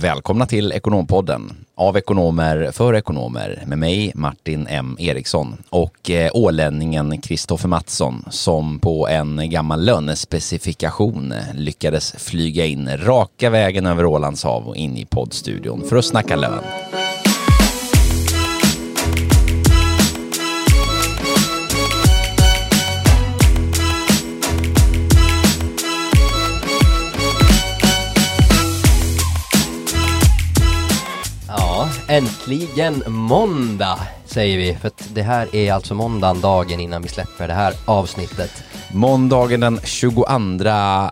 Välkomna till Ekonompodden av ekonomer för ekonomer med mig Martin M Eriksson och eh, ålänningen Kristoffer Mattsson som på en gammal lönespecifikation lyckades flyga in raka vägen över Ålands hav och in i poddstudion för att snacka lön. Äntligen måndag säger vi. För att det här är alltså måndagen dagen innan vi släpper det här avsnittet. Måndagen den 22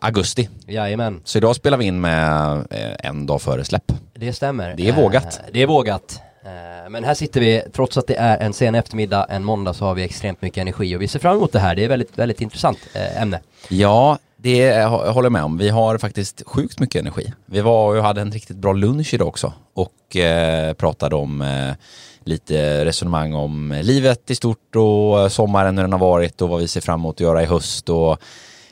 augusti. Jajamän, Så idag spelar vi in med eh, en dag före släpp. det stämmer. Det är vågat. Eh, Det är vågat. Eh, Men här sitter vi, trots att det är en sen eftermiddag, en måndag, så har vi extremt mycket energi och vi ser fram emot det här. Det är väldigt, väldigt intressant ämne. Ja, det håller jag med om. Vi har faktiskt sjukt mycket energi. Vi var och hade en riktigt bra lunch idag också och eh, pratade om eh, lite resonemang om livet i stort och eh, sommaren hur den har varit och vad vi ser fram emot att göra i höst och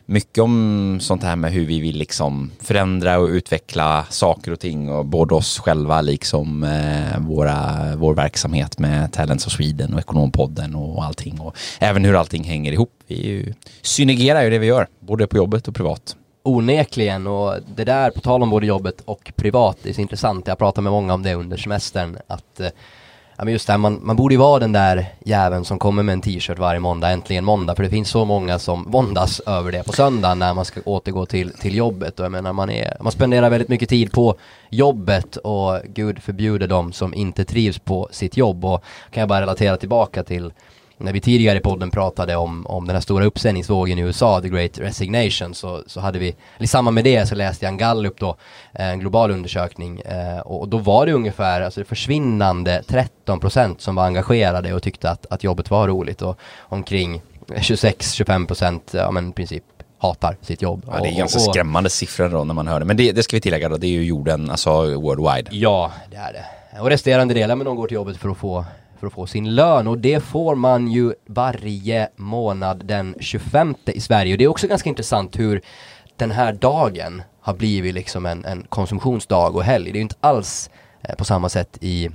mycket om sånt här med hur vi vill liksom förändra och utveckla saker och ting och både oss själva liksom eh, våra, vår verksamhet med Talents of Sweden och Ekonompodden och allting och även hur allting hänger ihop. Vi ju, synergerar ju det vi gör, både på jobbet och privat. Onekligen och det där, på tal om både jobbet och privat, det är så intressant. Jag pratar med många om det under semestern. Att, eh, ja, men just det här, man, man borde ju vara den där jäveln som kommer med en t-shirt varje måndag, äntligen måndag. För det finns så många som våndas över det på söndagen när man ska återgå till, till jobbet. Och jag menar, man, är, man spenderar väldigt mycket tid på jobbet och gud förbjuder dem som inte trivs på sitt jobb. Och kan jag bara relatera tillbaka till när vi tidigare i podden pratade om, om den här stora uppsägningsvågen i USA, the great resignation, så, så hade vi, i samband med det så läste jag en gallup då, en global undersökning, eh, och då var det ungefär, alltså det försvinnande 13% som var engagerade och tyckte att, att jobbet var roligt och omkring 26-25% ja men i princip hatar sitt jobb. Ja, det är Och- ganska och- skrämmande siffror då när man hör det. Men det, det ska vi tillägga då, det är ju jorden, alltså worldwide. Ja, det är det. Och resterande delar, men de går till jobbet för att få för att få sin lön och det får man ju varje månad den 25 i Sverige och det är också ganska intressant hur den här dagen har blivit liksom en, en konsumtionsdag och helg. Det är ju inte alls eh, på samma sätt i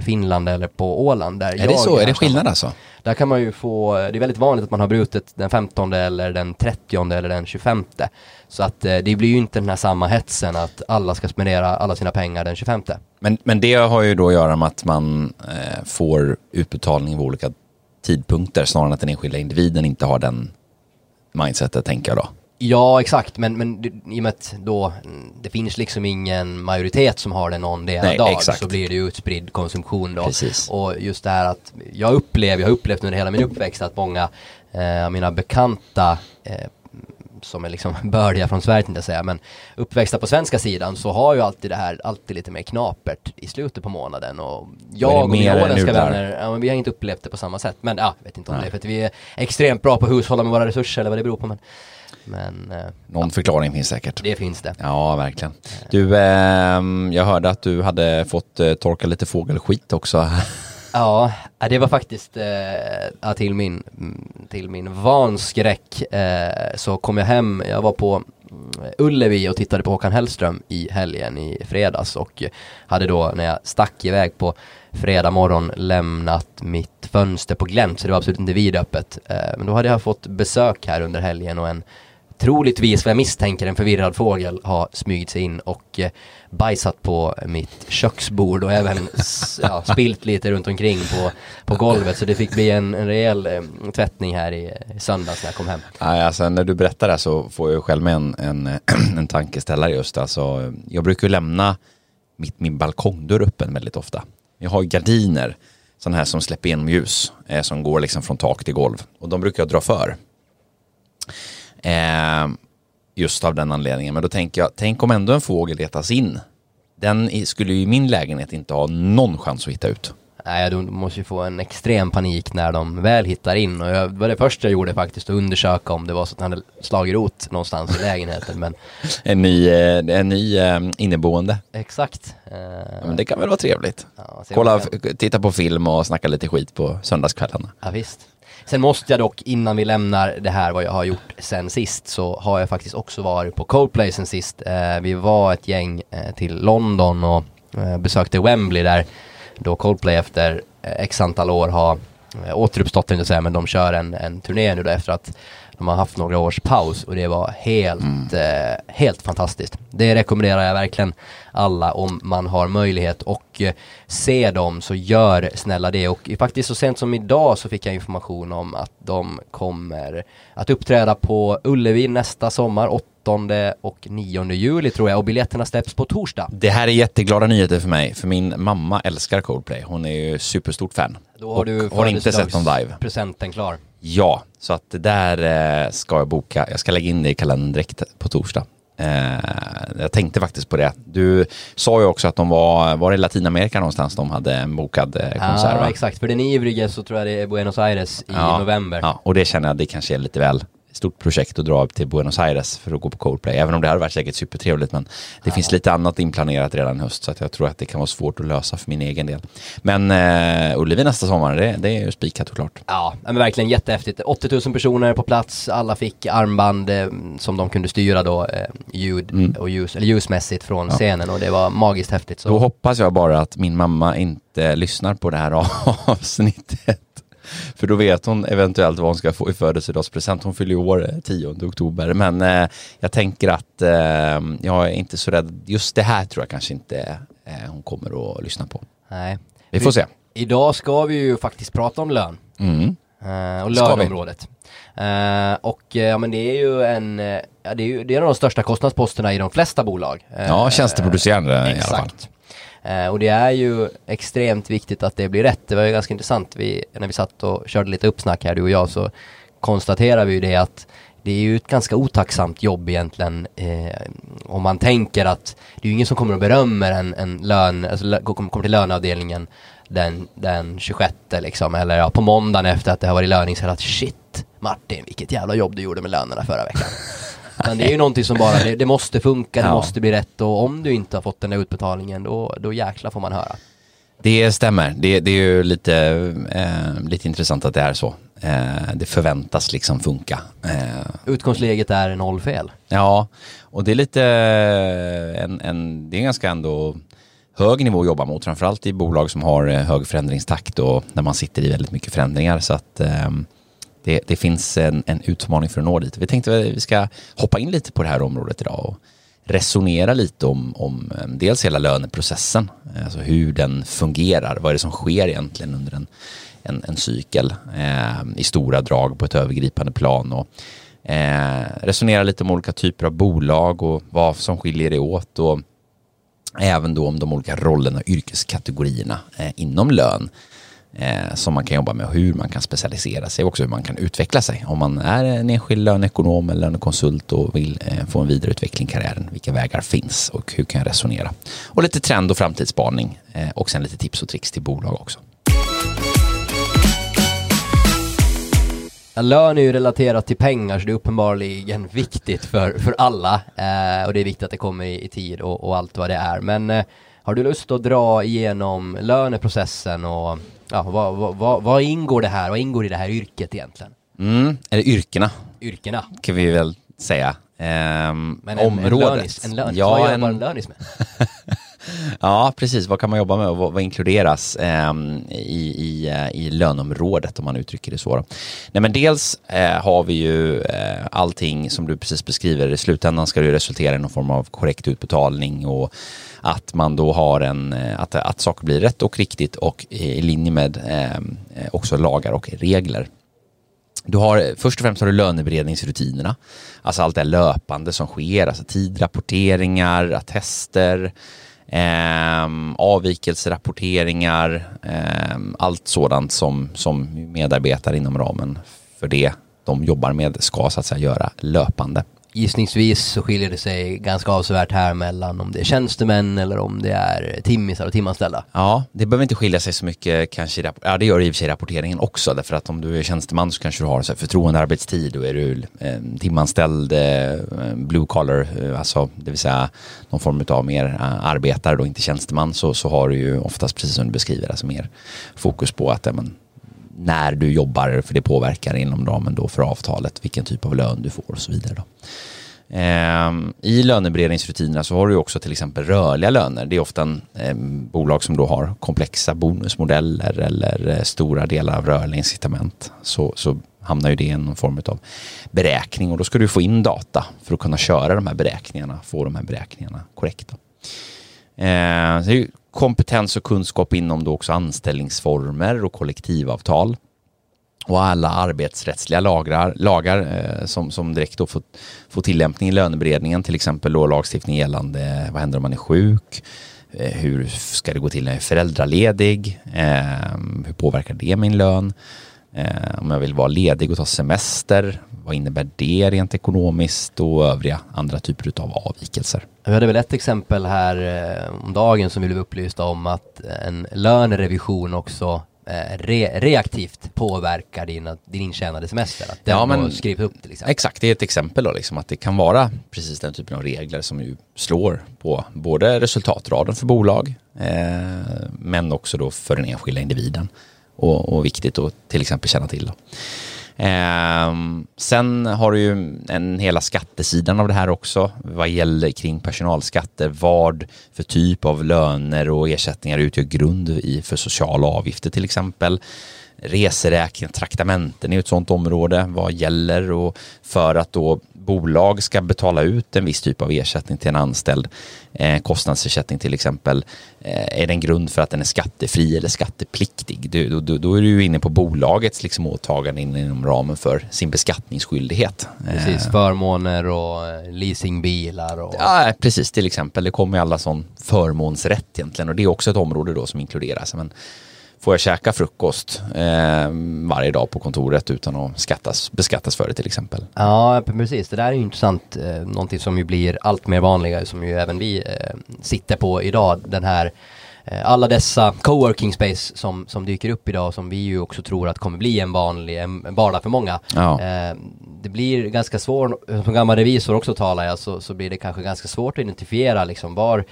Finland eller på Åland där Är det så? Är det skillnad alltså? där kan man ju få, det är väldigt vanligt att man har brutit den 15 eller den 30 eller den 25 Så att eh, det blir ju inte den här samma hetsen att alla ska spendera alla sina pengar den 25 Men, men det har ju då att göra med att man eh, får utbetalning vid olika tidpunkter snarare än att den enskilda individen inte har den mindsetet, tänker jag då. Ja exakt, men, men i och med att då mm, det finns liksom ingen majoritet som har det någon del Nej, dag exakt. så blir det ju utspridd konsumtion då. Precis. Och just det här att jag upplever, jag har upplevt under hela min uppväxt att många eh, av mina bekanta eh, som är liksom bördiga från Sverige tänkte jag säga, men uppväxta på svenska sidan så har ju alltid det här alltid lite mer knapert i slutet på månaden och jag och mina åländska vänner, ja men vi har inte upplevt det på samma sätt, men ja, vet inte om det är för att vi är extremt bra på att hushålla med våra resurser eller vad det beror på men, men eh, Någon förklaring finns säkert. det finns det. Ja, verkligen. Du, ehm, jag hörde att du hade fått eh, torka lite fågelskit också. Ja, ja, det var faktiskt eh, ja, till min, till min vanskräck eh, så kom jag hem, jag var på mm, Ullevi och tittade på Håkan Hellström i helgen i fredags och hade då när jag stack iväg på fredag morgon lämnat mitt fönster på glänt så det var absolut inte vidöppet. Eh, men då hade jag fått besök här under helgen och en troligtvis vad jag misstänker en förvirrad fågel har smugit sig in och eh, bajsat på mitt köksbord och även ja, spilt lite runt omkring på, på golvet så det fick bli en, en rejäl eh, tvättning här i, i söndags när jag kom hem. Nej, alltså, när du berättar det här så får jag själv med en, en, en tankeställare just. Alltså, jag brukar lämna mitt, min balkongdörr öppen väldigt ofta. Jag har gardiner, sådana här som släpper igenom ljus, eh, som går liksom från tak till golv. Och de brukar jag dra för. Eh, just av den anledningen. Men då tänker jag, tänk om ändå en fågel letas in. Den skulle ju i min lägenhet inte ha någon chans att hitta ut. Nej, de måste ju få en extrem panik när de väl hittar in och jag, det var det första jag gjorde faktiskt, att undersöka om det var så att han hade slagit rot någonstans i lägenheten men En ny, eh, en ny eh, inneboende. exakt. Ja, men det kan väl vara trevligt. ja, Kolla, titta på film och snacka lite skit på söndagskvällarna. Ja, visst. Sen måste jag dock, innan vi lämnar det här vad jag har gjort sen sist, så har jag faktiskt också varit på Coldplay sen sist. Eh, vi var ett gäng eh, till London och eh, besökte Wembley där då Coldplay efter eh, x antal år har eh, återuppstått, tänkte jag säga, men de kör en, en turné nu då efter att de har haft några års paus och det var helt, eh, helt fantastiskt. Det rekommenderar jag verkligen alla om man har möjlighet och eh, se dem så gör snälla det och faktiskt så sent som idag så fick jag information om att de kommer att uppträda på Ullevi nästa sommar 8 och 9 juli tror jag och biljetterna släpps på torsdag. Det här är jätteglada nyheter för mig, för min mamma älskar Coldplay. Hon är ju superstort fan. Då har Och du har inte sett dem live. presenten klar. Ja, så att det där eh, ska jag boka. Jag ska lägga in det i kalendern direkt på torsdag. Eh, jag tänkte faktiskt på det. Du sa ju också att de var, var i Latinamerika någonstans de hade en bokad eh, konsert Ja va? exakt, för den ivriga så tror jag det är Buenos Aires i Ja, november. Ja, och det känner jag det kanske är lite väl stort projekt att dra upp till Buenos Aires för att gå på Coldplay. Även om det hade varit säkert supertrevligt men det finns lite annat inplanerat redan i höst så att jag tror att det kan vara svårt att lösa för min egen del. Men eh, Ullevi nästa sommar, det, det är ju spikat såklart. Ja, men verkligen jättehäftigt. 80 000 personer på plats, alla fick armband eh, som de kunde styra då, eh, ljud Mm. och ljus, eller ljusmässigt från scenen och det var magiskt häftigt. Så. Då hoppas jag bara att min mamma inte lyssnar på det här avsnittet. För då vet hon eventuellt vad hon ska få i födelsedagspresent. Hon fyller ju år eh, 10 oktober. Men eh, jag tänker att eh, jag är inte så rädd. Just det här tror jag kanske inte eh, hon kommer att lyssna på. Nej. Vi får se. Idag ska vi ju faktiskt prata om lön. Mm. Eh, och löneområdet. Eh, och eh, ja men det är ju en, eh, ja, det är ju det är en av de största kostnadsposterna i de flesta bolag. Eh, Ja, tjänsteproducerande i alla fall. Eh, och det är ju extremt viktigt att det blir rätt. Det var ju ganska intressant, vi, när vi satt och körde lite uppsnack här du och jag så konstaterade vi ju det att det är ju ett ganska otacksamt jobb egentligen eh, om man tänker att det är ju ingen som kommer och berömmer en, en lön, alltså lö, kommer till löneavdelningen den, den 26 liksom, eller ja, på måndagen efter att det har varit löning så att shit Martin, vilket jävla jobb du gjorde med lönerna förra veckan. Men det är ju någonting som bara, det, det måste funka, det Ja. måste bli rätt och om du inte har fått den där utbetalningen då, då jäklar får man höra. Det stämmer. Det, det är ju lite, eh, lite intressant att det är så. Eh, det förväntas liksom funka. Eh, Utgångsläget är noll fel. Ja, och det är lite en, en, det är ganska ändå hög nivå att jobba mot, framförallt i bolag som har eh, hög förändringstakt och när man sitter i väldigt mycket förändringar. Så att ehm, det, det finns en, en utmaning för att nå dit. Vi tänkte att vi ska hoppa in lite på det här området idag och resonera lite om, om dels hela löneprocessen, alltså hur den fungerar, vad är det som sker egentligen under en, en, en cykel eh, i stora drag på ett övergripande plan och eh, resonera lite om olika typer av bolag och vad som skiljer det åt och även då om de olika rollerna och yrkeskategorierna eh, inom lön eh, som man kan jobba med och hur man kan specialisera sig och också hur man kan utveckla sig. Om man är en enskild löneekonom eller lönekonsult och vill eh, få en vidareutveckling i karriären, vilka vägar finns och hur kan jag resonera? Och lite trend och framtidsspaning eh, och sen lite tips och tricks till bolag också. Lön är ju relaterat till pengar så det är uppenbarligen viktigt för, för alla eh, och det är viktigt att det kommer i, i tid och, och allt vad det är. Men eh, har du lust att dra igenom löneprocessen och ja, vad, vad, vad, vad ingår det här? Vad ingår i det här yrket egentligen? Mm, eller yrkena Yrkena. kan vi väl säga. Ehm, Men en, området. en lönis, en lönis. Ja, vad en- jobbar en lönis med? Ja, precis. Vad kan man jobba med och vad, vad inkluderas ehm, i, i, eh, i lönområdet om man uttrycker det så? Då. Nej, men dels eh, har vi ju eh, allting som du precis beskriver. I slutändan ska det resultera i någon form av korrekt utbetalning och att man då har en, eh, att, att saker blir rätt och riktigt och i linje med ehm, eh, också lagar och regler. Du har, eh, först och främst har du löneberedningsrutinerna. Alltså allt det löpande som sker, alltså tidrapporteringar, attester, eh, avvikelserapporteringar, eh, allt sådant som, som medarbetare inom ramen för det de jobbar med ska så att säga göra löpande gissningsvis så skiljer det sig ganska avsevärt här mellan om det är tjänstemän eller om det är timmisar och timanställda. Ja, det behöver inte skilja sig så mycket kanske, ja det gör i och för sig rapporteringen också därför att om du är tjänsteman så kanske du har så här förtroendearbetstid och är du eh, timanställd eh, blue collar, eh, alltså det vill säga någon form av mer eh, arbetare och inte tjänsteman så, så har du ju oftast precis som du beskriver, alltså mer fokus på att men, när du jobbar, för det påverkar inom ramen då för avtalet, vilken typ av lön du får och så vidare. Då. Ehm, I löneberedningsrutinerna så har du också till exempel rörliga löner. Det är ofta en eh, bolag som då har komplexa bonusmodeller eller eh, stora delar av rörliga incitament. Så, så hamnar ju det i någon form av beräkning och då ska du få in data för att kunna köra de här beräkningarna, få de här beräkningarna korrekta. Eh, så kompetens och kunskap inom då också anställningsformer och kollektivavtal. Och alla arbetsrättsliga lagrar, lagar eh, som, som direkt då får, får tillämpning i löneberedningen, till exempel då lagstiftning gällande vad händer om man är sjuk, eh, hur ska det gå till när jag är föräldraledig, eh, hur påverkar det min lön, eh, om jag vill vara ledig och ta semester, vad innebär det rent ekonomiskt och övriga andra typer av avvikelser. Vi hade väl ett exempel här eh, om dagen som vi blev upplysta om att en lönerevision också eh, re reaktivt påverkar din, din intjänade semester. Att den ja, men, skrivs upp till exempel. Exakt, det är ett exempel då, liksom, att det kan vara precis den typen av regler som ju slår på både resultatraden för bolag eh, men också då för den enskilda individen. Och, och viktigt att till exempel känna till. Då. Eh, sen har du ju en hela skattesidan av det här också vad gäller kring personalskatter. Vad för typ av löner och ersättningar utgör grund i för sociala avgifter till exempel. Reseräkningar, traktamenten är ett sådant område. Vad gäller och för att då bolag ska betala ut en viss typ av ersättning till en anställd, eh, kostnadsersättning till exempel, eh, är det en grund för att den är skattefri eller skattepliktig? Du, då, då är du ju inne på bolagets liksom, åtagande inom ramen för sin beskattningsskyldighet. Precis, eh. förmåner och eh, leasingbilar och... Ja, precis, till exempel. Det kommer ju alla sån förmånsrätt egentligen och det är också ett område då som inkluderas. Men får jag käka frukost eh, varje dag på kontoret utan att skattas, beskattas för det till exempel. Ja, precis. Det där är ju intressant. Eh, någonting som ju blir allt mer vanligare som ju även vi eh, sitter på idag. Den här eh, alla dessa coworking space som, som dyker upp idag som vi ju också tror att kommer bli en vanlig, en vardag för många. Ja. Eh, det blir ganska svårt, som gammal revisor också talar jag, så, så blir det kanske ganska svårt att identifiera liksom var,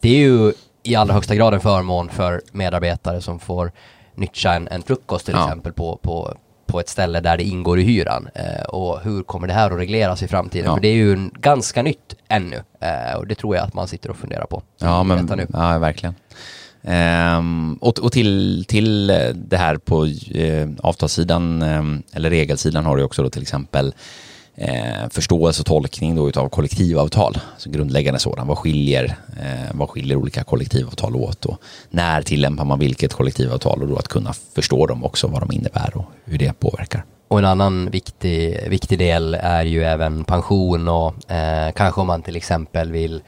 det är ju i allra högsta grad en förmån för medarbetare som får nyttja en, en frukost till ja. exempel på, på, på ett ställe där det ingår i hyran. Eh, och hur kommer det här att regleras i framtiden? Ja. För det är ju ganska nytt ännu. Eh, och det tror jag att man sitter och funderar på. Ja, men, nu. ja verkligen. Um, och, och till, till det här på uh, avtalssidan um, eller regelsidan har du också då till exempel eh, förståelse och tolkning då utav kollektivavtal. Så grundläggande sådan. Vad skiljer, eh, vad skiljer olika kollektivavtal åt och när tillämpar man vilket kollektivavtal och då att kunna förstå dem också, vad de innebär och hur det påverkar. Och en annan viktig, viktig del är ju även pension och eh, kanske om man till exempel vill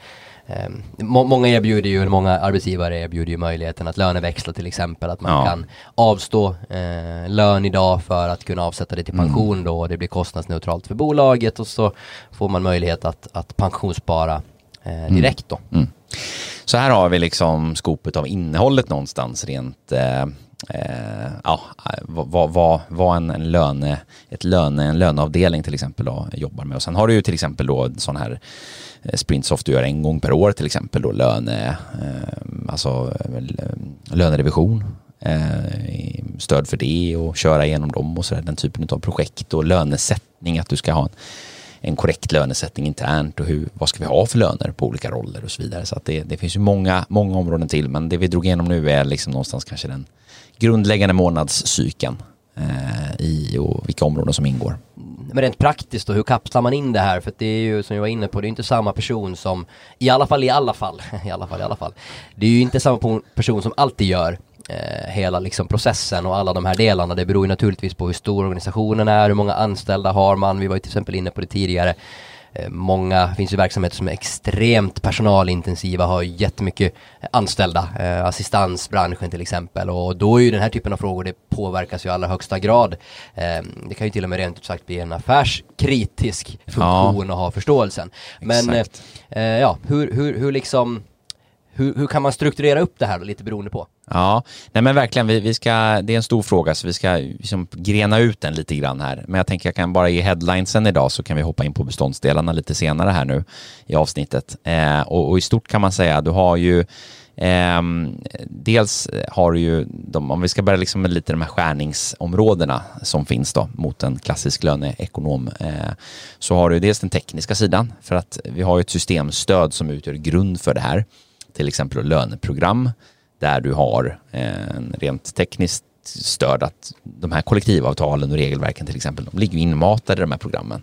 Eh, många erbjuder ju, många arbetsgivare erbjuder ju möjligheten att löneväxla till exempel. Att man ja. kan avstå eh, lön idag för att kunna avsätta det till mm. pension mm. då. Och det blir kostnadsneutralt för bolaget och så får man möjlighet att, att pensionsspara eh, mm. direkt då. Mm. Så här har vi liksom skopet av innehållet någonstans rent eh, eh, ja, eh, vad, vad, vad en, en, löne, ett löne, en löneavdelning till exempel då, jobbar med. Och sen har du ju till exempel då sån här eh, Sprintsoft du gör en gång per år till exempel då löne, eh, alltså eh, lönerevision, eh, stöd för det och köra igenom dem och sådär, den typen av projekt och lönesättning, att du ska ha en, en korrekt lönesättning internt och hur, vad ska vi ha för löner på olika roller och så vidare. Så att det, det finns ju många, många områden till men det vi drog igenom nu är liksom någonstans kanske den grundläggande månadscykeln eh, i och vilka områden som ingår men rent praktiskt då, hur kapslar man in det här? För det är ju som jag var inne på, det är inte samma person som, i alla fall i alla fall, i alla fall i alla fall. Det är ju inte samma person som alltid gör eh, hela liksom processen och alla de här delarna. Det beror ju naturligtvis på hur stor organisationen är, hur många anställda har man. Vi var ju till exempel inne på det tidigare. eh, många, finns ju verksamheter som är extremt personalintensiva, har jättemycket anställda, eh, assistansbranschen till exempel och då är ju den här typen av frågor, det påverkas ju i allra högsta grad. Eh, det kan ju till och med rent ut sagt bli en affärskritisk funktion ja. att ha förståelsen. Men eh, eh, ja, hur, hur, hur liksom hur, hur kan man strukturera upp det här lite beroende på? Ja, nej men verkligen, vi, vi ska, det är en stor fråga så vi ska liksom grena ut den lite grann här. Men jag tänker jag kan bara ge headlinesen idag så kan vi hoppa in på beståndsdelarna lite senare här nu i avsnittet. Eh, och, och, i stort kan man säga, du har ju Eh, dels har du ju, de, om vi ska börja liksom med lite de här skärningsområdena som finns då mot en klassisk löneekonom, eh, så har du dels den tekniska sidan för att vi har ju ett systemstöd som utgör grund för det här till exempel löneprogram där du har en rent tekniskt stöd att de här kollektivavtalen och regelverken till exempel, de ligger inmatade i de här programmen.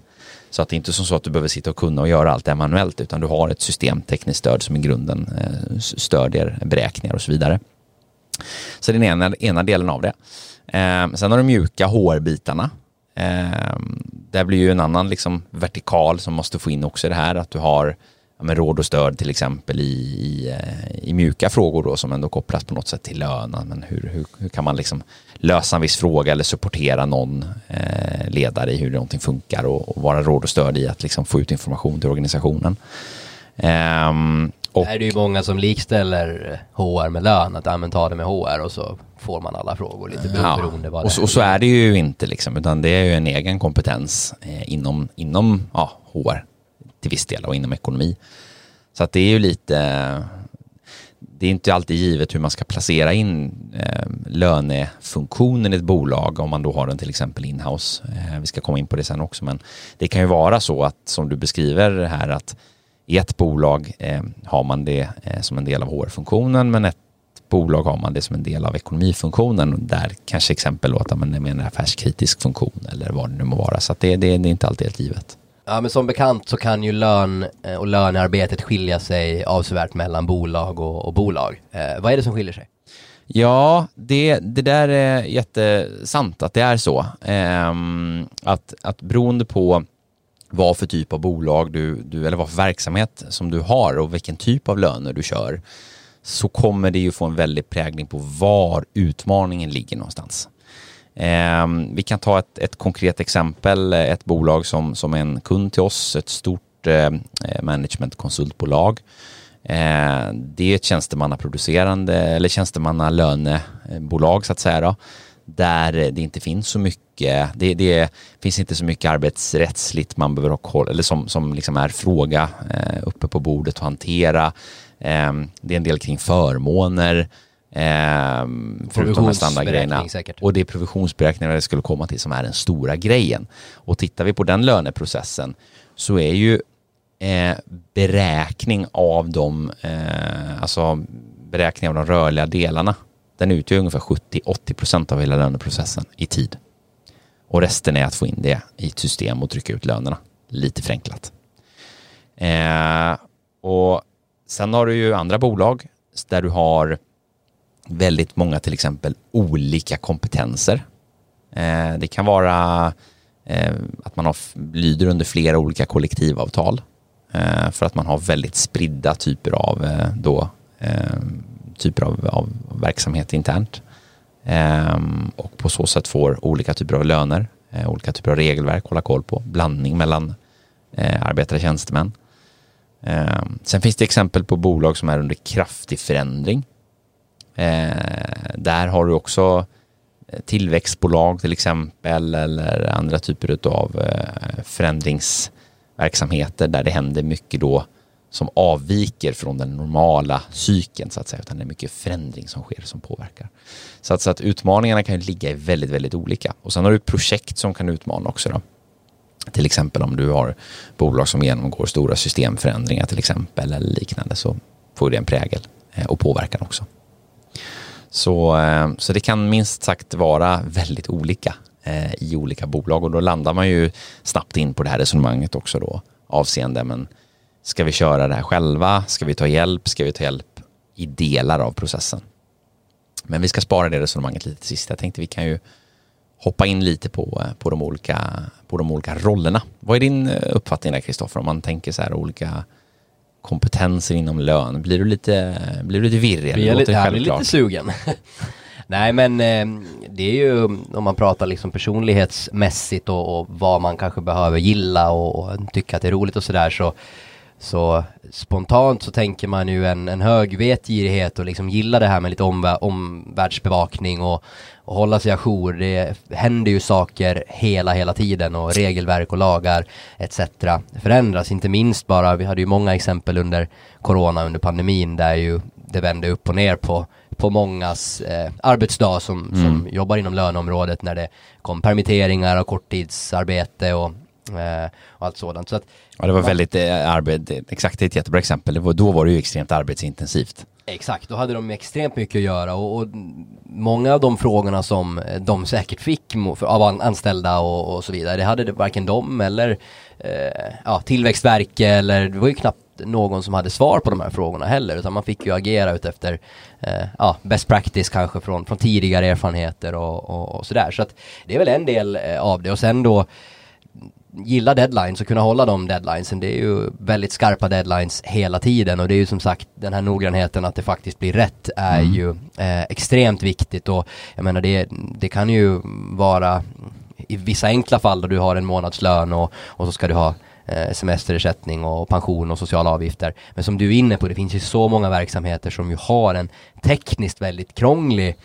Så att det är inte som så att du behöver sitta och kunna och göra allt det manuellt utan du har ett system, tekniskt stöd som i grunden eh, stödjer beräkningar och så vidare. Så det är den ena, ena delen av det. Eh, sen har du mjuka HR-bitarna. Eh, där blir ju en annan liksom vertikal som måste få in också det här att du har med råd och stöd till exempel i, i, eh, i, mjuka frågor då som ändå kopplas på något sätt till lönen. Men hur, hur, hur kan man liksom lösa en viss fråga eller supportera någon eh, ledare i hur någonting funkar och, och, vara råd och stöd i att liksom få ut information till organisationen. Um, och, är det ju många som likställer HR med lön, att ja, ta det med HR och så får man alla frågor lite beroende ja, och, så, och så är det ju inte liksom, utan det är ju en egen kompetens eh, inom, inom ja, HR till viss del och inom ekonomi. Så att det är ju lite, det är inte alltid givet hur man ska placera in eh, lönefunktionen i ett bolag om man då har den till exempel inhouse. Eh, vi ska komma in på det sen också men det kan ju vara så att som du beskriver här att i ett bolag eh, har man det eh, som en del av HR-funktionen men ett bolag har man det som en del av ekonomifunktionen där kanske exempel låter man det med en affärskritisk funktion eller vad det nu må vara så att det, det, det är inte alltid helt givet. Ja men som bekant så kan ju lön eh, och lönearbetet skilja sig avsevärt mellan bolag och, och bolag. Eh, vad är det som skiljer sig? Ja, det, det där är jättesant att det är så. Eh, att, att beroende på vad för typ av bolag du, du, eller vad för verksamhet som du har och vilken typ av löner du kör så kommer det ju få en väldig prägling på var utmaningen ligger någonstans. Eh, vi kan ta ett, ett, konkret exempel, ett bolag som, som är en kund till oss, ett stort eh, eh managementkonsultbolag. Eh, det är ett tjänstemannaproducerande eller tjänstemannalönebolag så att säga då, där det inte finns så mycket, det, det finns inte så mycket arbetsrättsligt man behöver ha koll, eller som, som liksom är fråga eh, uppe på bordet och hantera. Eh, det är en del kring förmåner, Eh, förutom de standardgrejerna. Och det är provisionsberäkningar det skulle komma till som är den stora grejen. Och tittar vi på den löneprocessen så är ju eh, beräkning av de, eh, alltså beräkning av de rörliga delarna, den utgör ungefär 70-80% av hela löneprocessen i tid. Och resten är att få in det i ett system och trycka ut lönerna, lite förenklat. Eh, och sen har du ju andra bolag där du har väldigt många till exempel olika kompetenser. Eh, det kan vara eh, att man har, lyder under flera olika kollektivavtal eh, för att man har väldigt spridda typer av, eh, då, eh, typer av, av verksamhet internt. Eh, och på så sätt får olika typer av löner, eh, olika typer av regelverk att hålla koll på, blandning mellan eh, arbetare och tjänstemän. Eh, sen finns det exempel på bolag som är under kraftig förändring Eh, där har du också eh, tillväxtbolag till exempel eller andra typer av eh, förändringsverksamheter där det händer mycket då som avviker från den normala cykeln så att säga, utan det är mycket förändring som sker som påverkar. Så att, så att utmaningarna kan ligga i väldigt, väldigt olika. Och sen har du projekt som kan utmana också då. Till exempel om du har bolag som genomgår stora systemförändringar till exempel eller liknande så får det en prägel eh, och påverkan också. Så, eh, så det kan minst sagt vara väldigt olika eh, i olika bolag och då landar man ju snabbt in på det här resonemanget också då avseende men ska vi köra det här själva? Ska vi ta hjälp? Ska vi ta hjälp i delar av processen? Men vi ska spara det resonemanget lite till sist. Jag tänkte vi kan ju hoppa in lite på, eh, på, de olika, på de olika rollerna. Vad är din uppfattning där Kristoffer, om man tänker så här olika kompetenser inom lön? Blir du lite, blir du lite virrig? Blir jag, lite, jag blir lite sugen. Nej men eh, det är ju om man pratar liksom personlighetsmässigt och, och vad man kanske behöver gilla och, och tycka att det är roligt och sådär så, så spontant så tänker man ju en, en hög vetgirighet och liksom gilla det här med lite omvär, omvärldsbevakning och, och hålla sig ajour. Det händer ju saker hela, hela tiden och regelverk och lagar etc. förändras. Inte minst bara, vi hade ju många exempel under corona, under pandemin där ju det vände upp och ner på på mångas eh, arbetsdag som, mm. som jobbar inom löneområdet när det kom permitteringar och korttidsarbete och, eh, och allt sådant. Så att, ja, det var väldigt eh, arbete, exakt ett jättebra exempel. Var, då var det ju extremt arbetsintensivt. Exakt, då hade de extremt mycket att göra och, och många av de frågorna som eh, de säkert fick av anställda och, och så vidare, det hade det varken de eller eh, ja, Tillväxtverket eller det var ju knappt någon som hade svar på de här frågorna heller utan man fick ju agera utefter eh, ja, best practice kanske från, från tidigare erfarenheter och, och, och sådär. Så att det är väl en del eh, av det och sen då gilla deadlines och kunna hålla de deadlinesen. Det är ju väldigt skarpa deadlines hela tiden och det är ju som sagt den här noggrannheten att det faktiskt blir rätt är mm. ju eh, extremt viktigt och jag menar det, det kan ju vara i vissa enkla fall då du har en månadslön och, och så ska du ha eh, semesterersättning och pension och sociala avgifter. Men som du är inne på, det finns ju så många verksamheter som ju har en tekniskt väldigt krånglig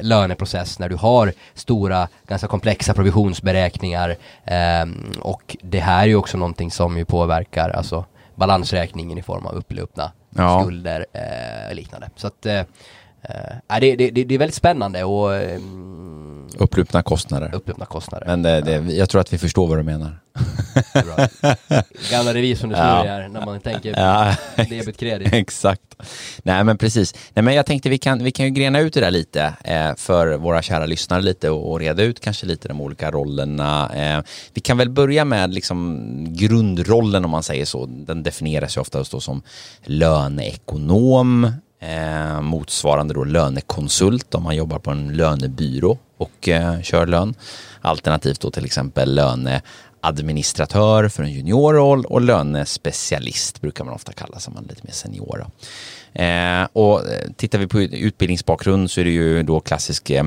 löneprocess när du har stora, ganska komplexa provisionsberäkningar eh, och det här är ju också någonting som ju påverkar alltså balansräkningen i form av upplupna ja. skulder och eh, liknande. Så att eh, äh, det, det, det, är väldigt spännande och mm, Upplupna kostnader. Upplupna kostnader. Men det, det, jag tror att vi förstår vad du menar. Gamla revisorn historia ja. när man tänker ja. debet kredit. Exakt. Nej men precis. Nej men jag tänkte vi kan, vi kan ju grena ut det där lite eh, för våra kära lyssnare lite och, och, reda ut kanske lite de olika rollerna. Eh, vi kan väl börja med liksom grundrollen om man säger så. Den definieras ju oftast då som löneekonom eh, motsvarande då lönekonsult om man jobbar på en lönebyrå och eh, kör lön. Alternativt då till exempel löneadministratör för en juniorroll och lönespecialist brukar man ofta kalla som man är lite mer senior. Eh, och eh, tittar vi på utbildningsbakgrund så är det ju då klassisk, eh,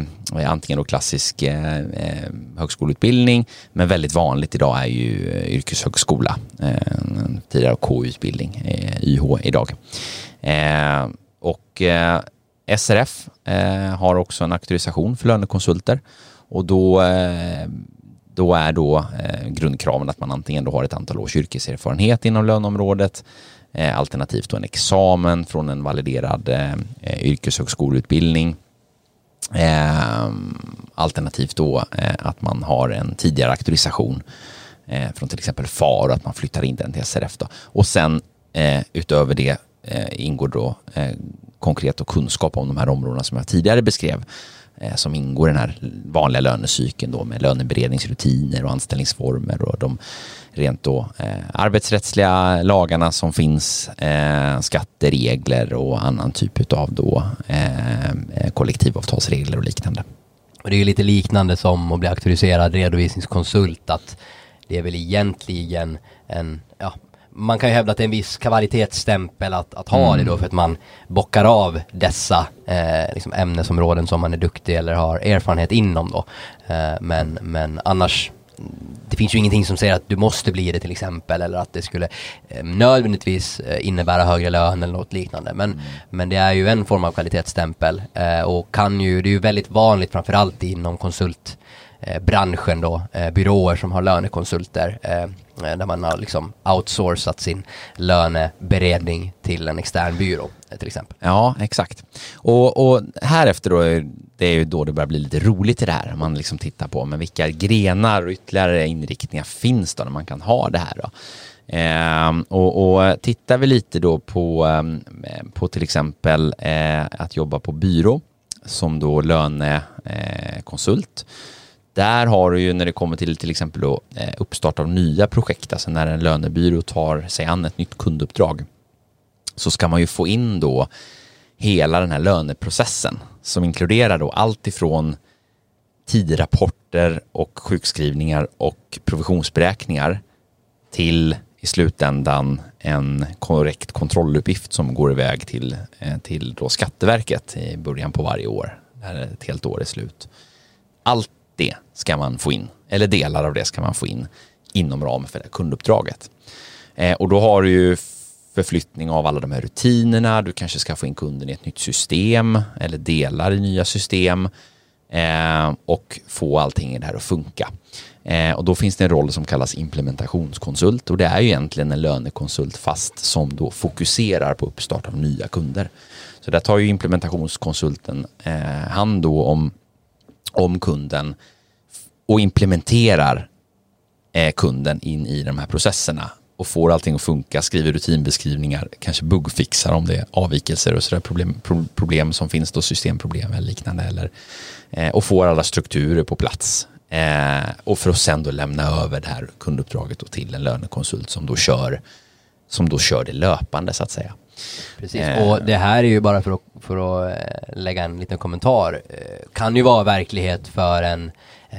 antingen då klassisk eh, eh högskoleutbildning, men väldigt vanligt idag är ju eh, yrkeshögskola, eh, tidigare KU-utbildning, YH eh, idag. Och eh, SRF eh, har också en auktorisation för lönekonsulter och då, eh, då är då eh, grundkraven att man antingen då har ett antal års yrkeserfarenhet inom löneområdet eh, alternativt då en examen från en validerad eh, yrkeshögskoleutbildning eh, alternativt då eh, att man har en tidigare auktorisation eh, från till exempel FAR och att man flyttar in den till SRF. Då. Och sen utöver det Eh, ingår då eh, konkret och kunskap om de här områdena som jag tidigare beskrev eh, som ingår i den här vanliga lönecykeln då med löneberedningsrutiner och anställningsformer och de rent då eh, arbetsrättsliga lagarna som finns, eh, skatteregler och annan typ av då eh, eh, kollektivavtalsregler och liknande. Och det är ju lite liknande som att bli auktoriserad redovisningskonsult att det är väl egentligen en, man kan ju hävda att det är en viss kvalitetsstämpel att, att ha mm. det då för att man bockar av dessa eh, liksom ämnesområden som man är duktig eller har erfarenhet inom då. Eh, men, men annars det finns ju ingenting som säger att du måste bli det till exempel eller att det skulle eh, nödvändigtvis eh, innebära högre lön eller något liknande. Men, mm. men det är ju en form av kvalitetsstämpel eh, och kan ju, det är ju väldigt vanligt framförallt inom konsult Eh, branschen då, eh, byråer som har lönekonsulter eh, där man har liksom outsourcat sin löneberedning till en extern byrå till exempel. Ja, exakt. Och, och här efter då, det är ju då det börjar bli lite roligt i det här, man liksom tittar på, men vilka grenar och ytterligare inriktningar finns då när man kan ha det här då? Eh, och, och tittar vi lite då på, ehm, på till exempel eh, att jobba på byrå som då lönekonsult där har du ju när det kommer till till exempel då, eh, uppstart av nya projekt, alltså när en lönebyrå tar sig an ett nytt kunduppdrag, så ska man ju få in då hela den här löneprocessen som inkluderar då allt ifrån tidrapporter och sjukskrivningar och provisionsberäkningar till i slutändan en korrekt kontrolluppgift som går iväg till, eh, till då Skatteverket i början på varje år, när ett helt år är slut. Allt det ska man få in, eller delar av det ska man få in inom ramen för det kunduppdraget. Eh, och då har du ju förflyttning av alla de här rutinerna, du kanske ska få in kunden i ett nytt system eller delar i nya system eh, och få allting i det här att funka. Eh, och då finns det en roll som kallas implementationskonsult och det är ju egentligen en lönekonsult fast som då fokuserar på uppstart av nya kunder. Så där tar ju implementationskonsulten eh, hand då om, om kunden och implementerar eh, kunden in i de här processerna och får allting att funka, skriver rutinbeskrivningar, kanske buggfixar om det är avvikelser och sådär problem, pro, problem som finns då, systemproblem eller liknande. Eller, eh, och får alla strukturer på plats. Eh, och för att sen då lämna över det här kunduppdraget till en lönekonsult som då kör, som då kör det löpande så att säga. Precis, eh. och det här är ju bara för att, för att eh, lägga en liten kommentar, eh, kan ju vara verklighet för en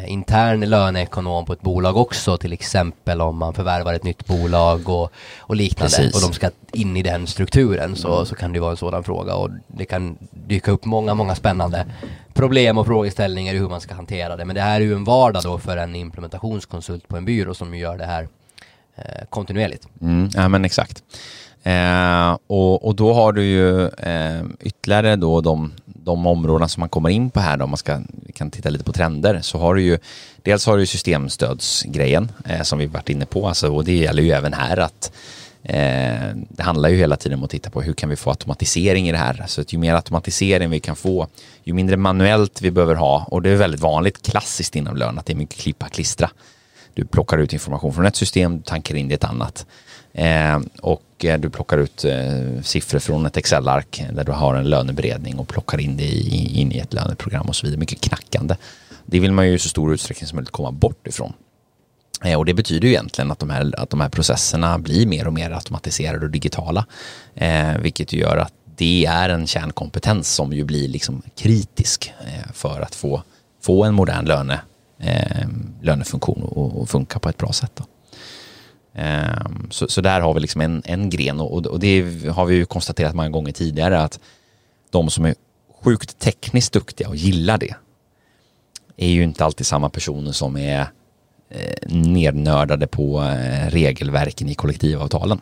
intern löneekonom på ett bolag också, till exempel om man förvärvar ett nytt bolag och, och liknande Precis. och de ska in i den strukturen så, mm. så kan det vara en sådan fråga och det kan dyka upp många, många spännande problem och frågeställningar i hur man ska hantera det. Men det här är ju en vardag då för en implementationskonsult på en byrå som gör det här eh, kontinuerligt. Mm, ja men exakt. Eh, och, och då har du ju eh, ytterligare då de de områdena som man kommer in på här då, om man ska, kan titta lite på trender, så har du ju dels har du systemstödsgrejen eh, som vi varit inne på, alltså, och det gäller ju även här att eh, det handlar ju hela tiden om att titta på hur kan vi få automatisering i det här. Så att ju mer automatisering vi kan få, ju mindre manuellt vi behöver ha, och det är väldigt vanligt klassiskt inom lön att det är mycket klippa klistra. Du plockar ut information från ett system, tankar in det i ett annat. Eh, och eh, du plockar ut eh, siffror från ett Excel-ark där du har en löneberedning och plockar in det i, in i ett löneprogram och så vidare. Mycket knackande. Det vill man ju i så stor utsträckning som möjligt komma bort ifrån. Eh, och det betyder ju egentligen att de, här, att de här processerna blir mer och mer automatiserade och digitala. Eh, vilket gör att det är en kärnkompetens som ju blir liksom kritisk eh, för att få, få en modern löne, eh, lönefunktion att funka på ett bra sätt. Då. Ehm, så, så där har vi liksom en, en gren och, och det har vi ju konstaterat många gånger tidigare att de som är sjukt tekniskt duktiga och gillar det är ju inte alltid samma personer som är eh, nednördade på eh, regelverken i kollektivavtalen.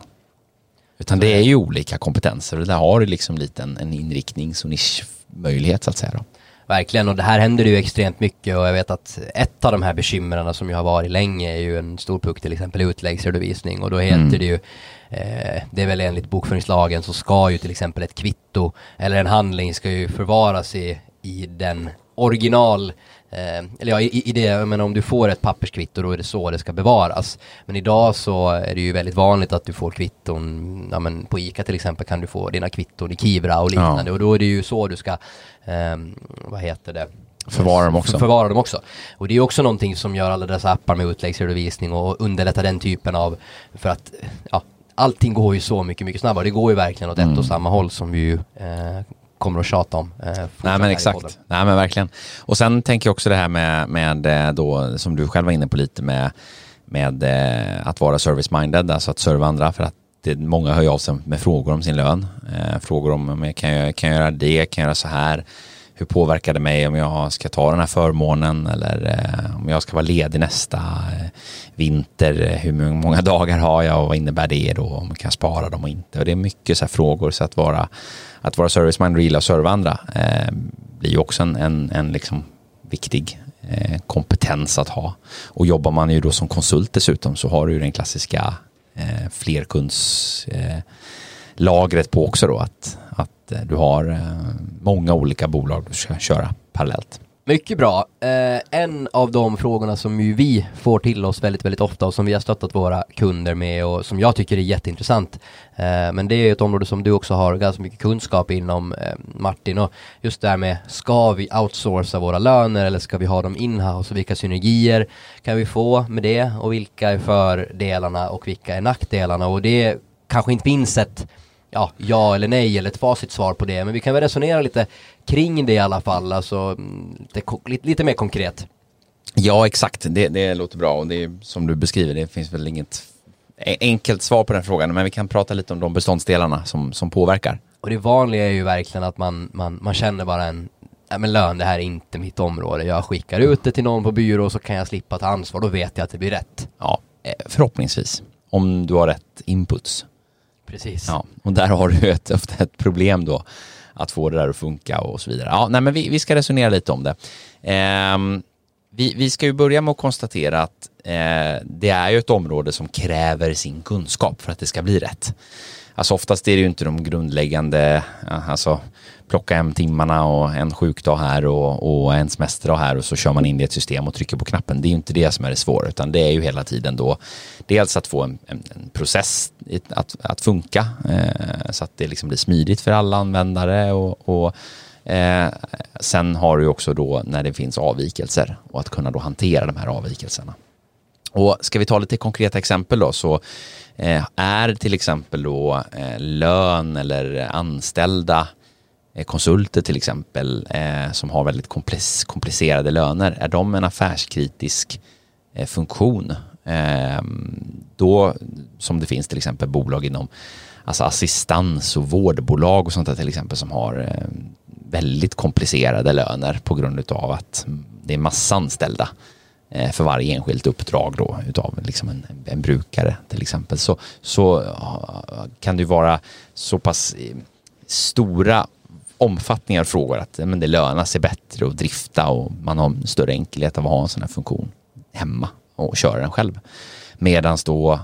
Utan det är ju olika kompetenser och där har du liksom lite en, en inriktnings och nischmöjlighet så att säga. Då. Verkligen, och det här händer ju extremt mycket och jag vet att ett av de här bekymren som jag har varit länge är ju en stor puck till exempel utläggsredovisning och då heter mm. det ju eh, det är väl enligt bokföringslagen så ska ju till exempel ett kvitto eller en handling ska ju förvaras i, i den original Eh, eller ja, i, i det, men om du får ett papperskvitto då är det så det ska bevaras. Men idag så är det ju väldigt vanligt att du får kvitton, ja men på ICA till exempel kan du få dina kvitton i Kivra och liknande ja. och då är det ju så du ska, eh, vad heter det? Förvara dem också. Förvara dem också. Och det är också någonting som gör alla dessa appar med utläggsredovisning och underlättar den typen av, för att, ja, allting går ju så mycket, mycket snabbare. Det går ju verkligen åt mm. ett och samma håll som vi ju eh, kommer att tjata om. Eh, Nej men exakt, Nej men verkligen. Och sen tänker jag också det här med, med eh, då, som du själv var inne på lite med, med eh, att vara service-minded, alltså att serva andra för att det, många hör av sig med frågor om sin lön. Eh, frågor om, om jag kan, jag, kan jag göra det, kan jag göra så här? Hur påverkar det mig om jag ska ta den här förmånen eller eh, om jag ska vara ledig nästa eh, vinter? Hur många dagar har jag och vad innebär det då? Om jag kan spara dem och inte? Och det är mycket så här frågor så att vara att vara serviceman och gilla att serva andra eh, blir ju också en, en, en liksom viktig eh, kompetens att ha. Och jobbar man ju då som konsult dessutom så har du ju den klassiska eh, flerkundslagret eh, på också då att, att eh, du har eh, många olika bolag du ska köra parallellt. Mycket bra. Eh, en av de frågorna som ju vi får till oss väldigt, väldigt ofta och som vi har stöttat våra kunder med och som jag tycker är jätteintressant. Eh, men det är ett område som du också har ganska mycket kunskap inom eh, Martin och just det här med ska vi outsourca våra löner eller ska vi ha dem inhouse och vilka synergier kan vi få med det och vilka är fördelarna och vilka är nackdelarna och det kanske inte finns ett ja, ja eller nej eller ett facitsvar på det. Men vi kan väl resonera lite kring det i alla fall, alltså mm, lite, lite, lite mer konkret. Ja, exakt. Det, det låter bra och det är som du beskriver, det finns väl inget enkelt svar på den frågan, men vi kan prata lite om de beståndsdelarna som, som påverkar. Och det vanliga är ju verkligen att man, man, man känner bara en, ja men lön, det här är inte mitt område. Jag skickar ut det till någon på byrå så kan jag slippa ta ansvar, då vet jag att det blir rätt. Ja, eh, förhoppningsvis. Om du har rätt inputs. Precis. Ja, och där har du ett, ofta ett problem då att få det där att funka och så vidare. Ja, nej, men vi, vi ska resonera lite om det. Eh, vi, vi ska ju börja med att konstatera att eh, det är ju ett område som kräver sin kunskap för att det ska bli rätt. Alltså oftast är det ju inte de grundläggande, eh, alltså plocka hem timmarna och en sjukdag här och, och en semesterdag här och så kör man in det i ett system och trycker på knappen. Det är ju inte det som är det svåra utan det är ju hela tiden då dels att få en, en, en process att, att funka eh, så att det liksom blir smidigt för alla användare och, och eh, sen har du också då när det finns avvikelser och att kunna då hantera de här avvikelserna. Och ska vi ta lite konkreta exempel då så eh, är till exempel då eh, lön eller anställda Eh, konsulter till exempel eh, som har väldigt komplicerade löner, är de en affärskritisk eh, funktion? Eh, då, som det finns till exempel bolag inom alltså assistans och vårdbolag och sånt där till exempel som har eh, väldigt komplicerade löner på grund av att det är massa anställda eh, för varje enskilt uppdrag då utav liksom en, en brukare till exempel så, så kan det vara så pass eh, stora omfattningar frågor att men det lönar sig bättre att drifta och man har större enkelhet av att ha en sån här funktion hemma och köra den själv. Medan då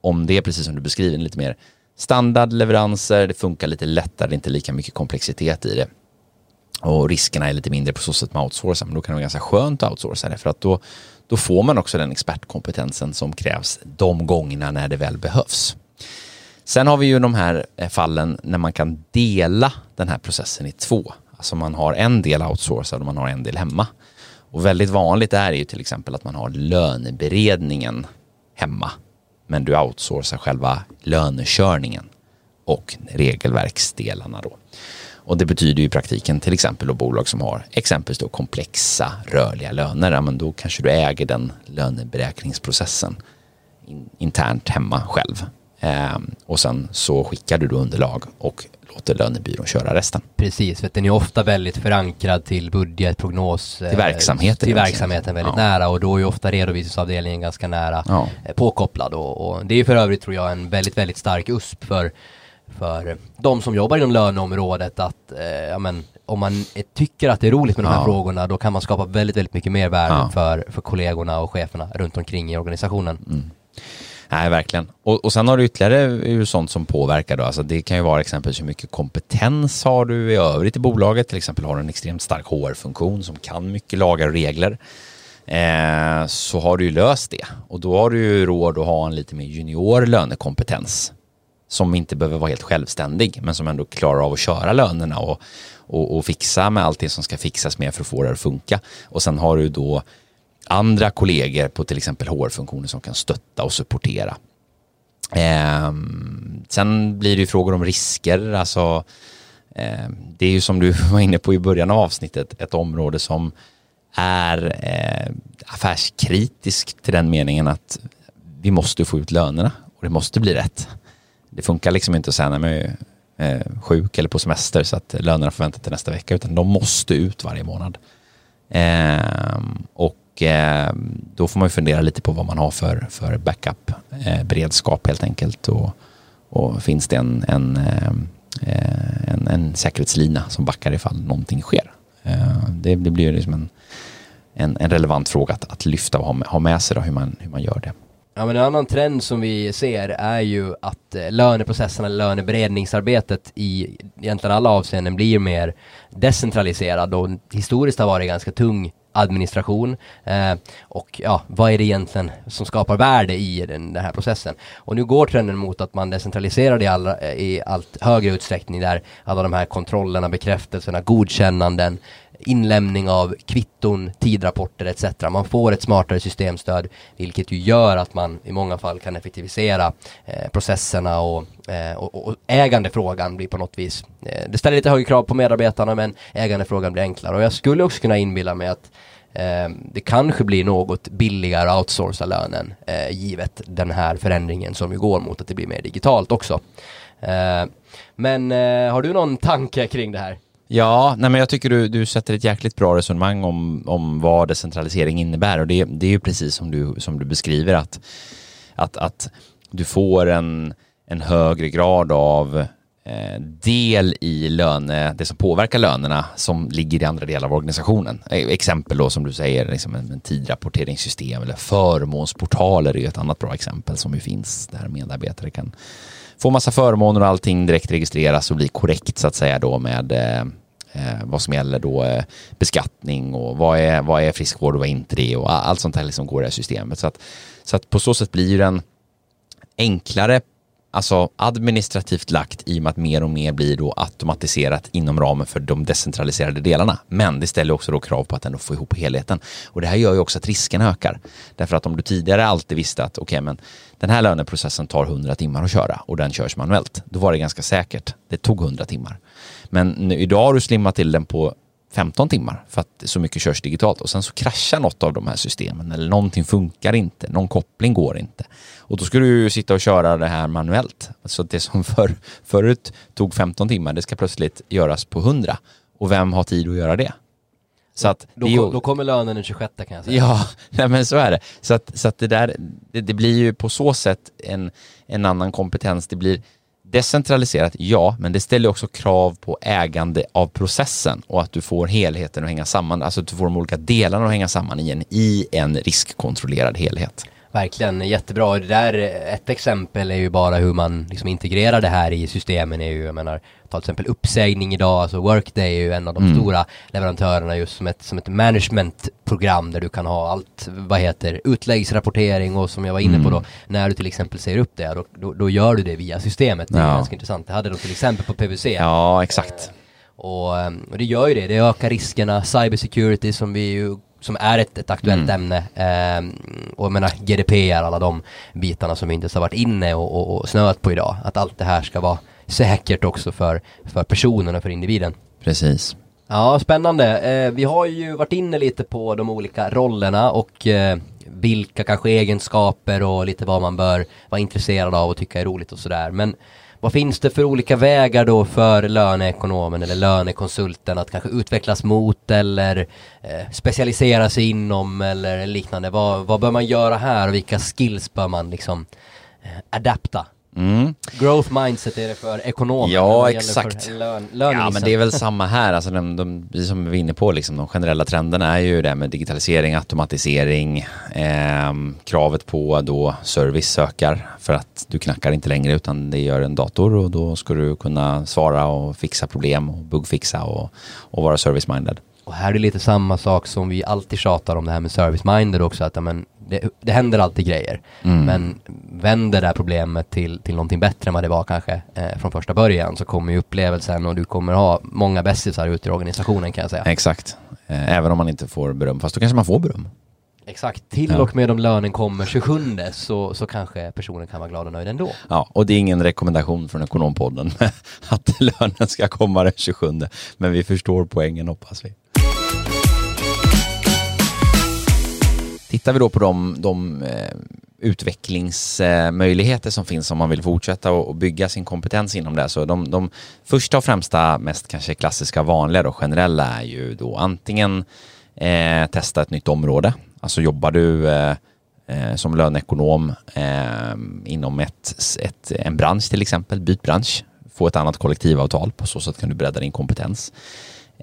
om det är precis som du beskriver lite mer standardleveranser, det funkar lite lättare, det är inte lika mycket komplexitet i det. Och riskerna är lite mindre på så sätt med outsourca, men då kan det vara ganska skönt att outsourca det för att då, då får man också den expertkompetensen som krävs de gångerna när det väl behövs. Sen har vi ju de här eh, fallen när man kan dela den här processen i två. Alltså man har en del outsourcad och man har en del hemma. Och väldigt vanligt är ju till exempel att man har löneberedningen hemma. Men du outsourcar själva lönekörningen och regelverksdelarna då. Och det betyder ju i praktiken till exempel då bolag som har exempelvis då komplexa rörliga löner. Ja, men då kanske du äger den löneberäkningsprocessen internt hemma själv. Ehm, och sen så skickar du då underlag och låter lönebyrån köra resten. Precis, för den är ofta väldigt förankrad till budget, prognos. Till verksamheten. Till verksamheten väldigt ja. nära och då är ju ofta redovisningsavdelningen ganska nära ja. Eh, påkopplad och, och, det är för övrigt tror jag en väldigt, väldigt stark USP för för de som jobbar inom löneområdet att eh, ja, men, om man tycker att det är roligt med de här ja. frågorna då kan man skapa väldigt, väldigt mycket mer värde ja. för, för kollegorna och cheferna runt omkring i organisationen. Mm. Nej, verkligen. Och, och sen har du ytterligare sånt som påverkar då. Alltså det kan ju vara exempelvis hur mycket kompetens har du i övrigt i bolaget. Till exempel har du en extremt stark HR-funktion som kan mycket lagar och regler. Eh, så har du ju löst det. Och då har du ju råd att ha en lite mer junior lönekompetens. Som inte behöver vara helt självständig men som ändå klarar av att köra lönerna och, och, och fixa med allt det som ska fixas med för att få det att funka. Och sen har du då andra kollegor på till exempel HR-funktioner som kan stötta och supportera. Eh, sen blir det ju frågor om risker, alltså eh, det är ju som du var inne på i början av avsnittet ett område som är eh, affärskritiskt till den meningen att vi måste få ut lönerna och det måste bli rätt. Det funkar liksom inte att säga när man är sjuk eller på semester så att lönerna får vänta till nästa vecka utan de måste ut varje månad. Eh, och och eh, då får man ju fundera lite på vad man har för, för backup, eh, beredskap helt enkelt. Och, och finns det en, en, eh, en, en säkerhetslina som backar ifall någonting sker. Eh, det, det blir ju liksom en, en, en relevant fråga att, att lyfta och ha med, ha med sig då, hur, man, hur man gör det. Ja men en annan trend som vi ser är ju att eh, löneprocesserna, löneberedningsarbetet i egentligen alla avseenden blir mer decentraliserad och historiskt har varit ganska tung administration eh, och ja, vad är det egentligen som skapar värde i den, den här processen? Och nu går trenden mot att man decentraliserar det i, alla, eh, i allt högre utsträckning där alla de här kontrollerna, bekräftelserna, godkännanden inlämning av kvitton, tidrapporter etc. Man får ett smartare systemstöd vilket ju gör att man i många fall kan effektivisera eh, processerna och, eh, och, och, ägandefrågan blir på något vis, eh, det ställer lite högre krav på medarbetarna men ägandefrågan blir enklare och jag skulle också kunna inbilla mig att eh, det kanske blir något billigare att outsourca lönen eh, givet den här förändringen som ju går mot att det blir mer digitalt också. Eh, men eh, har du någon tanke kring det här? Ja, nej men jag tycker du, du sätter ett jäkligt bra resonemang om, om vad decentralisering innebär och det, det är ju precis som du, som du beskriver att, att, att du får en, en högre grad av eh, del i löne, det som påverkar lönerna som ligger i andra delar av organisationen. Eh, exempel då som du säger, liksom en, en tidrapporteringssystem eller förmånsportaler är ju ett annat bra exempel som ju finns där medarbetare kan få massa förmåner och allting direkt registreras och blir korrekt så att säga då med eh, eh, vad som gäller då eh, beskattning och vad är, vad är friskvård och vad är inte det och allt sånt här liksom går i det här systemet. Så att, så att på så sätt blir den enklare alltså administrativt lagt i och med att mer och mer blir då automatiserat inom ramen för de decentraliserade delarna. Men det ställer också då krav på att ändå få ihop helheten. Och det här gör ju också att risken ökar. Därför att om du tidigare alltid visste att okej, okay, men den här löneprocessen tar 100 timmar att köra och den körs manuellt. Då var det ganska säkert. Det tog 100 timmar. Men nu, idag har du slimmat till den på 15 timmar för att så mycket körs digitalt och sen så kraschar något av de här systemen eller någonting funkar inte, någon koppling går inte. Och då ska du ju sitta och köra det här manuellt. Så det som för, förut tog 15 timmar, det ska plötsligt göras på 100. Och vem har tid att göra det? Så att då, ju, då kommer lönen den 26 kan jag säga. Ja, nej men så är det. Så att, så att det där, det, det blir ju på så sätt en, en annan kompetens. Det blir Decentraliserat, ja, men det ställer också krav på ägande av processen och att du får helheten att hänga samman, alltså att du får de olika delarna att hänga samman i en, i en riskkontrollerad helhet. Verkligen jättebra. Det där, ett exempel är ju bara hur man liksom integrerar det här i systemen är ju, jag menar, ta till exempel uppsägning idag, alltså Workday är ju en av de mm. stora leverantörerna just som ett, som ett managementprogram där du kan ha allt, vad heter, utläggsrapportering och som jag var inne på då, mm. när du till exempel säger upp det, då, då, då gör du det via systemet. Det är ganska intressant. Det hade de till exempel på PVC. Ja, exakt. Och, och, det gör ju det, det ökar riskerna, cybersecurity som vi ju som är ett, ett aktuellt mm. ämne. Eh, och jag menar GDPR, alla de bitarna som vi inte har varit inne och, och, och snöat på idag. Att allt det här ska vara säkert också för, för personen och för individen. Precis. Ja, spännande. Eh, vi har ju varit inne lite på de olika rollerna och eh, vilka kanske egenskaper och lite vad man bör vara intresserad av och tycka är roligt och sådär. Men vad finns det för olika vägar då för löneekonomen eller lönekonsulten att kanske utvecklas mot eller eh, specialisera sig inom eller liknande? Vad, vad bör man göra här och vilka skills bör man liksom eh, adapta? Mm. Growth mindset är det för ekonomer. Ja, exakt. Lön, ja, men det är väl samma här. Alltså de, de, som vi är inne på, liksom, de generella trenderna är ju det med digitalisering, automatisering, eh, kravet på då service ökar för att du knackar inte längre utan det gör en dator och då ska du kunna svara och fixa problem och buggfixa och, och vara service-minded. Och här är det lite samma sak som vi alltid tjatar om det här med service-minded också, att men, det, det händer alltid grejer. Mm. Men vänder det här problemet till, till någonting bättre än vad det var kanske eh, från första början så kommer ju upplevelsen och du kommer ha många bästisar ute i organisationen kan jag säga. Exakt, eh, även om man inte får beröm, fast då kanske man får beröm. Exakt, till ja. och med om lönen kommer 27 så, så kanske personen kan vara glad och nöjd ändå. Ja, och det är ingen rekommendation från Ekonompodden att lönen ska komma den 27 men vi förstår poängen hoppas vi. Tittar vi då på de, de eh, utvecklingsmöjligheter som finns om man vill fortsätta och bygga sin kompetens inom det. Så de, de första och främsta, mest kanske klassiska vanliga och generella är ju då antingen eh, testa ett nytt område. Alltså jobbar du eh, eh, som löneekonom eh, inom ett, ett, en bransch till exempel, byt bransch, få ett annat kollektivavtal, på så sätt kan du bredda din kompetens.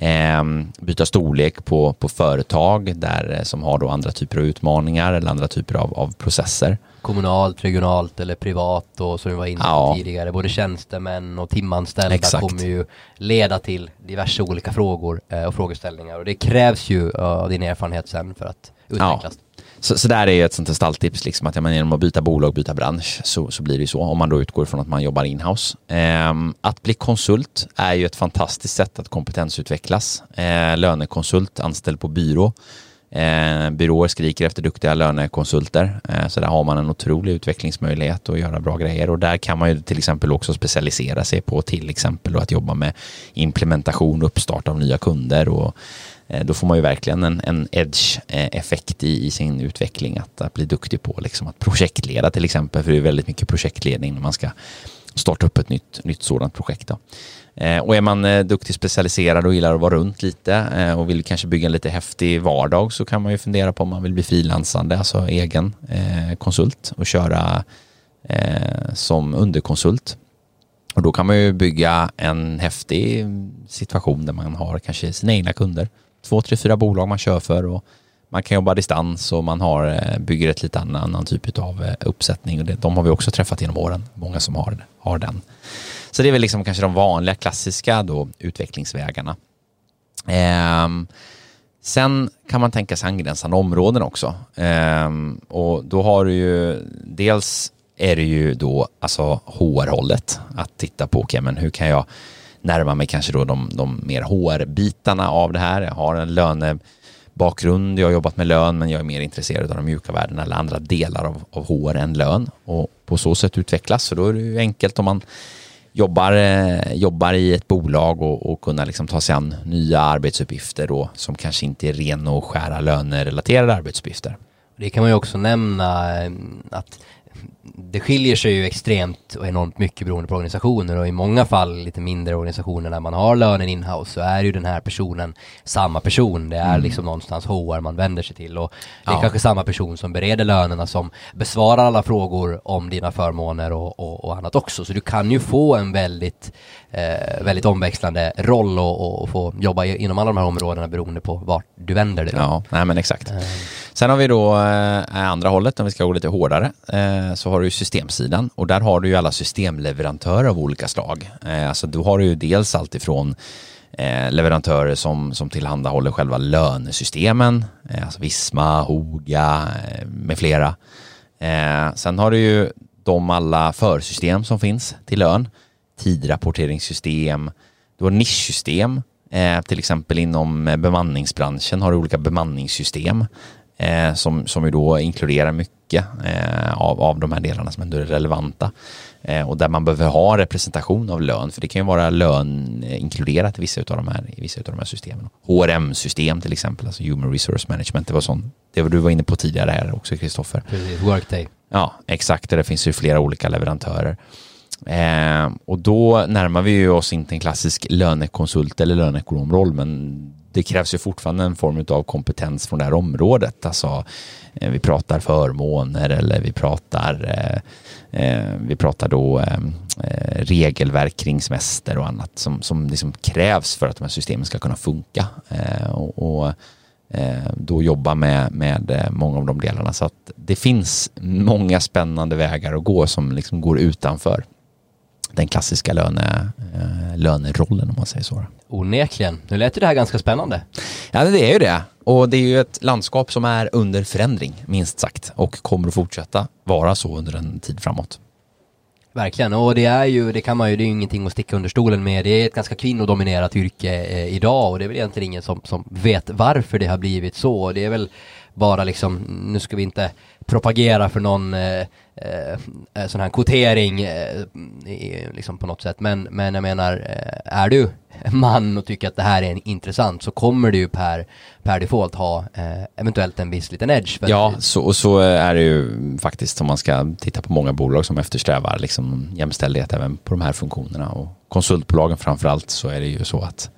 Eh, byta storlek på, på företag där, eh, som har då andra typer av utmaningar eller andra typer av, av processer. Kommunalt, regionalt eller privat och som vi var inne på ja. tidigare, både tjänstemän och timanställda Exakt. kommer ju leda till diverse olika frågor eh, och frågeställningar och det krävs ju av din erfarenhet sen för att utvecklas. Ja. Så, så där är ett sånt stalltips, liksom, att ja, men genom att byta bolag, byta bransch, så, så blir det ju så. Om man då utgår från att man jobbar inhouse. Eh, att bli konsult är ju ett fantastiskt sätt att kompetensutvecklas. Eh, lönekonsult, anställd på byrå. Eh, byråer skriker efter duktiga lönekonsulter, eh, så där har man en otrolig utvecklingsmöjlighet att göra bra grejer och där kan man ju till exempel också specialisera sig på till exempel att jobba med implementation och uppstart av nya kunder och Eh, då får man ju verkligen en, en edge-effekt eh, i, i, sin utveckling, att, att, bli duktig på liksom, att projektleda till exempel, för det är väldigt mycket projektledning när man ska starta upp ett nytt, nytt sådant projekt. Då. Eh, och är man eh, duktig specialiserad och gillar att vara runt lite eh, och vill kanske bygga en lite häftig vardag så kan man ju fundera på om man vill bli frilansande, alltså egen eh, konsult och köra som underkonsult. Och då kan man ju bygga en häftig situation där man har kanske sina egna kunder. Två, tre, fyra bolag man kör för och man kan jobba distans och man har, eh, bygger ett lite annan, annan typ av eh, uppsättning. Och det, de har vi också träffat genom åren, många som har, har den. Så det är väl liksom kanske de vanliga klassiska då, utvecklingsvägarna. Eh, sen kan man tänka sig angränsande områden också. Eh, och då har du ju dels är det ju då alltså HR-hållet. Att titta på, okay, men hur kan jag närma mig kanske då de, de mer HR-bitarna av det här. Jag har en lönebakgrund, jag har jobbat med lön men jag är mer intresserad av de mjuka värdena eller andra delar av, av HR än lön och på så sätt utvecklas. Så då är det ju enkelt om man jobbar, eh, jobbar i ett bolag och, och kunna liksom ta sig an nya arbetsuppgifter då som kanske inte är ren och skära lönerelaterade arbetsuppgifter. Det kan man ju också nämna eh, att det skiljer sig ju extremt och enormt mycket beroende på organisationer och i många fall lite mindre organisationer när man har lönen inhouse så är ju den här personen samma person. Det är mm. liksom någonstans HR man vänder sig till och det är ja. kanske samma person som bereder lönerna som besvarar alla frågor om dina förmåner och, och, och annat också. Så du kan ju få en väldigt, eh, väldigt omväxlande roll och, och, få jobba inom alla de här områdena beroende på vart du vänder dig. Ja, nej men exakt. Mm. Sen har vi då eh, andra hållet, om vi ska gå lite hårdare, eh, så har du systemsidan och där har du ju alla systemleverantörer av olika slag. Eh, alltså då har du ju dels alltifrån eh, leverantörer som, som tillhandahåller själva lönesystemen, eh, alltså Visma, Hoga eh, med flera. Eh, sen har du ju de alla försystem som finns till lön, tidrapporteringssystem, du har nischsystem, eh, till exempel inom bemanningsbranschen har du olika bemanningssystem eh, som, som ju då inkluderar mycket eh, av, av de här delarna som ändå är relevanta. Eh, och där man behöver ha representation av lön, för det kan ju vara lön inkluderat i vissa av de här, i vissa av de här systemen. HRM-system till exempel, alltså Human Resource Management, det var sånt, det var du var inne på tidigare här också Kristoffer. Workday. Ja, exakt, det finns ju flera olika leverantörer. Eh, och då närmar vi ju oss inte en klassisk lönekonsult eller löneekonomroll, men det krävs ju fortfarande en form av kompetens från det här området. Alltså, eh, vi pratar förmåner eller vi pratar, eh, eh vi pratar då eh, eh regelverk kring semester och annat som, som liksom krävs för att de här systemen ska kunna funka. Eh, och, och eh, då jobba med, med eh, många av de delarna. Så att det finns många spännande vägar att gå som liksom går utanför den klassiska löne, eh, lönerollen om man säger så. Onekligen. Nu lät det här ganska spännande. Ja, det är ju det. Och det är ju ett landskap som är under förändring, minst sagt, och kommer att fortsätta vara så under en tid framåt. Verkligen, och det är ju, det kan man ju, det är ju ingenting att sticka under stolen med. Det är ett ganska kvinnodominerat yrke eh, idag och det är väl egentligen ingen som, som vet varför det har blivit så. Det är väl bara liksom, nu ska vi inte propagera för någon eh, eh, sån här kvotering eh, liksom på något sätt. Men, men jag menar, eh, är du man och tycker att det här är intressant så kommer du ju per, per default ha eh, eventuellt en viss liten edge. ja, så, och så är det ju faktiskt om man ska titta på många bolag som eftersträvar liksom jämställdhet även på de här funktionerna och konsultbolagen framförallt så är det ju så att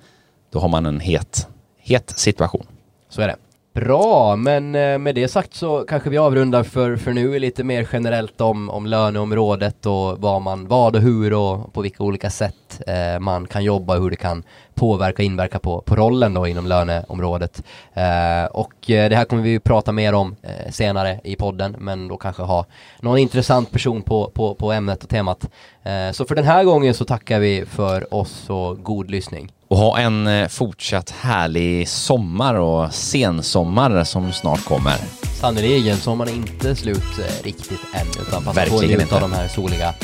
då har man en het, het situation. Så är det. Bra, men eh, med det sagt så kanske vi avrundar för, för nu. Lite mer generellt om, om löneområdet och vad man, vad och hur och på vilka olika sätt eh, man kan jobba och hur det kan påverka och inverka på, på rollen då inom löneområdet. Eh, och eh, det här kommer vi prata mer om eh, senare i podden, men då kanske ha någon intressant person på, på, på ämnet och temat. Eh, så för den här gången så tackar vi för oss och god lyssning. Och ha en eh, fortsatt härlig sommar och sensommar som snart kommer. Sannerligen, sommaren är inte slut eh, riktigt än utan passa på att njuta av de här soliga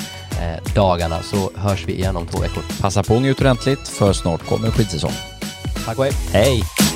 dagarna så hörs vi igen om två veckor. Passa på att njut ordentligt för snart kommer skidsäsong. Tack och hej. Hej!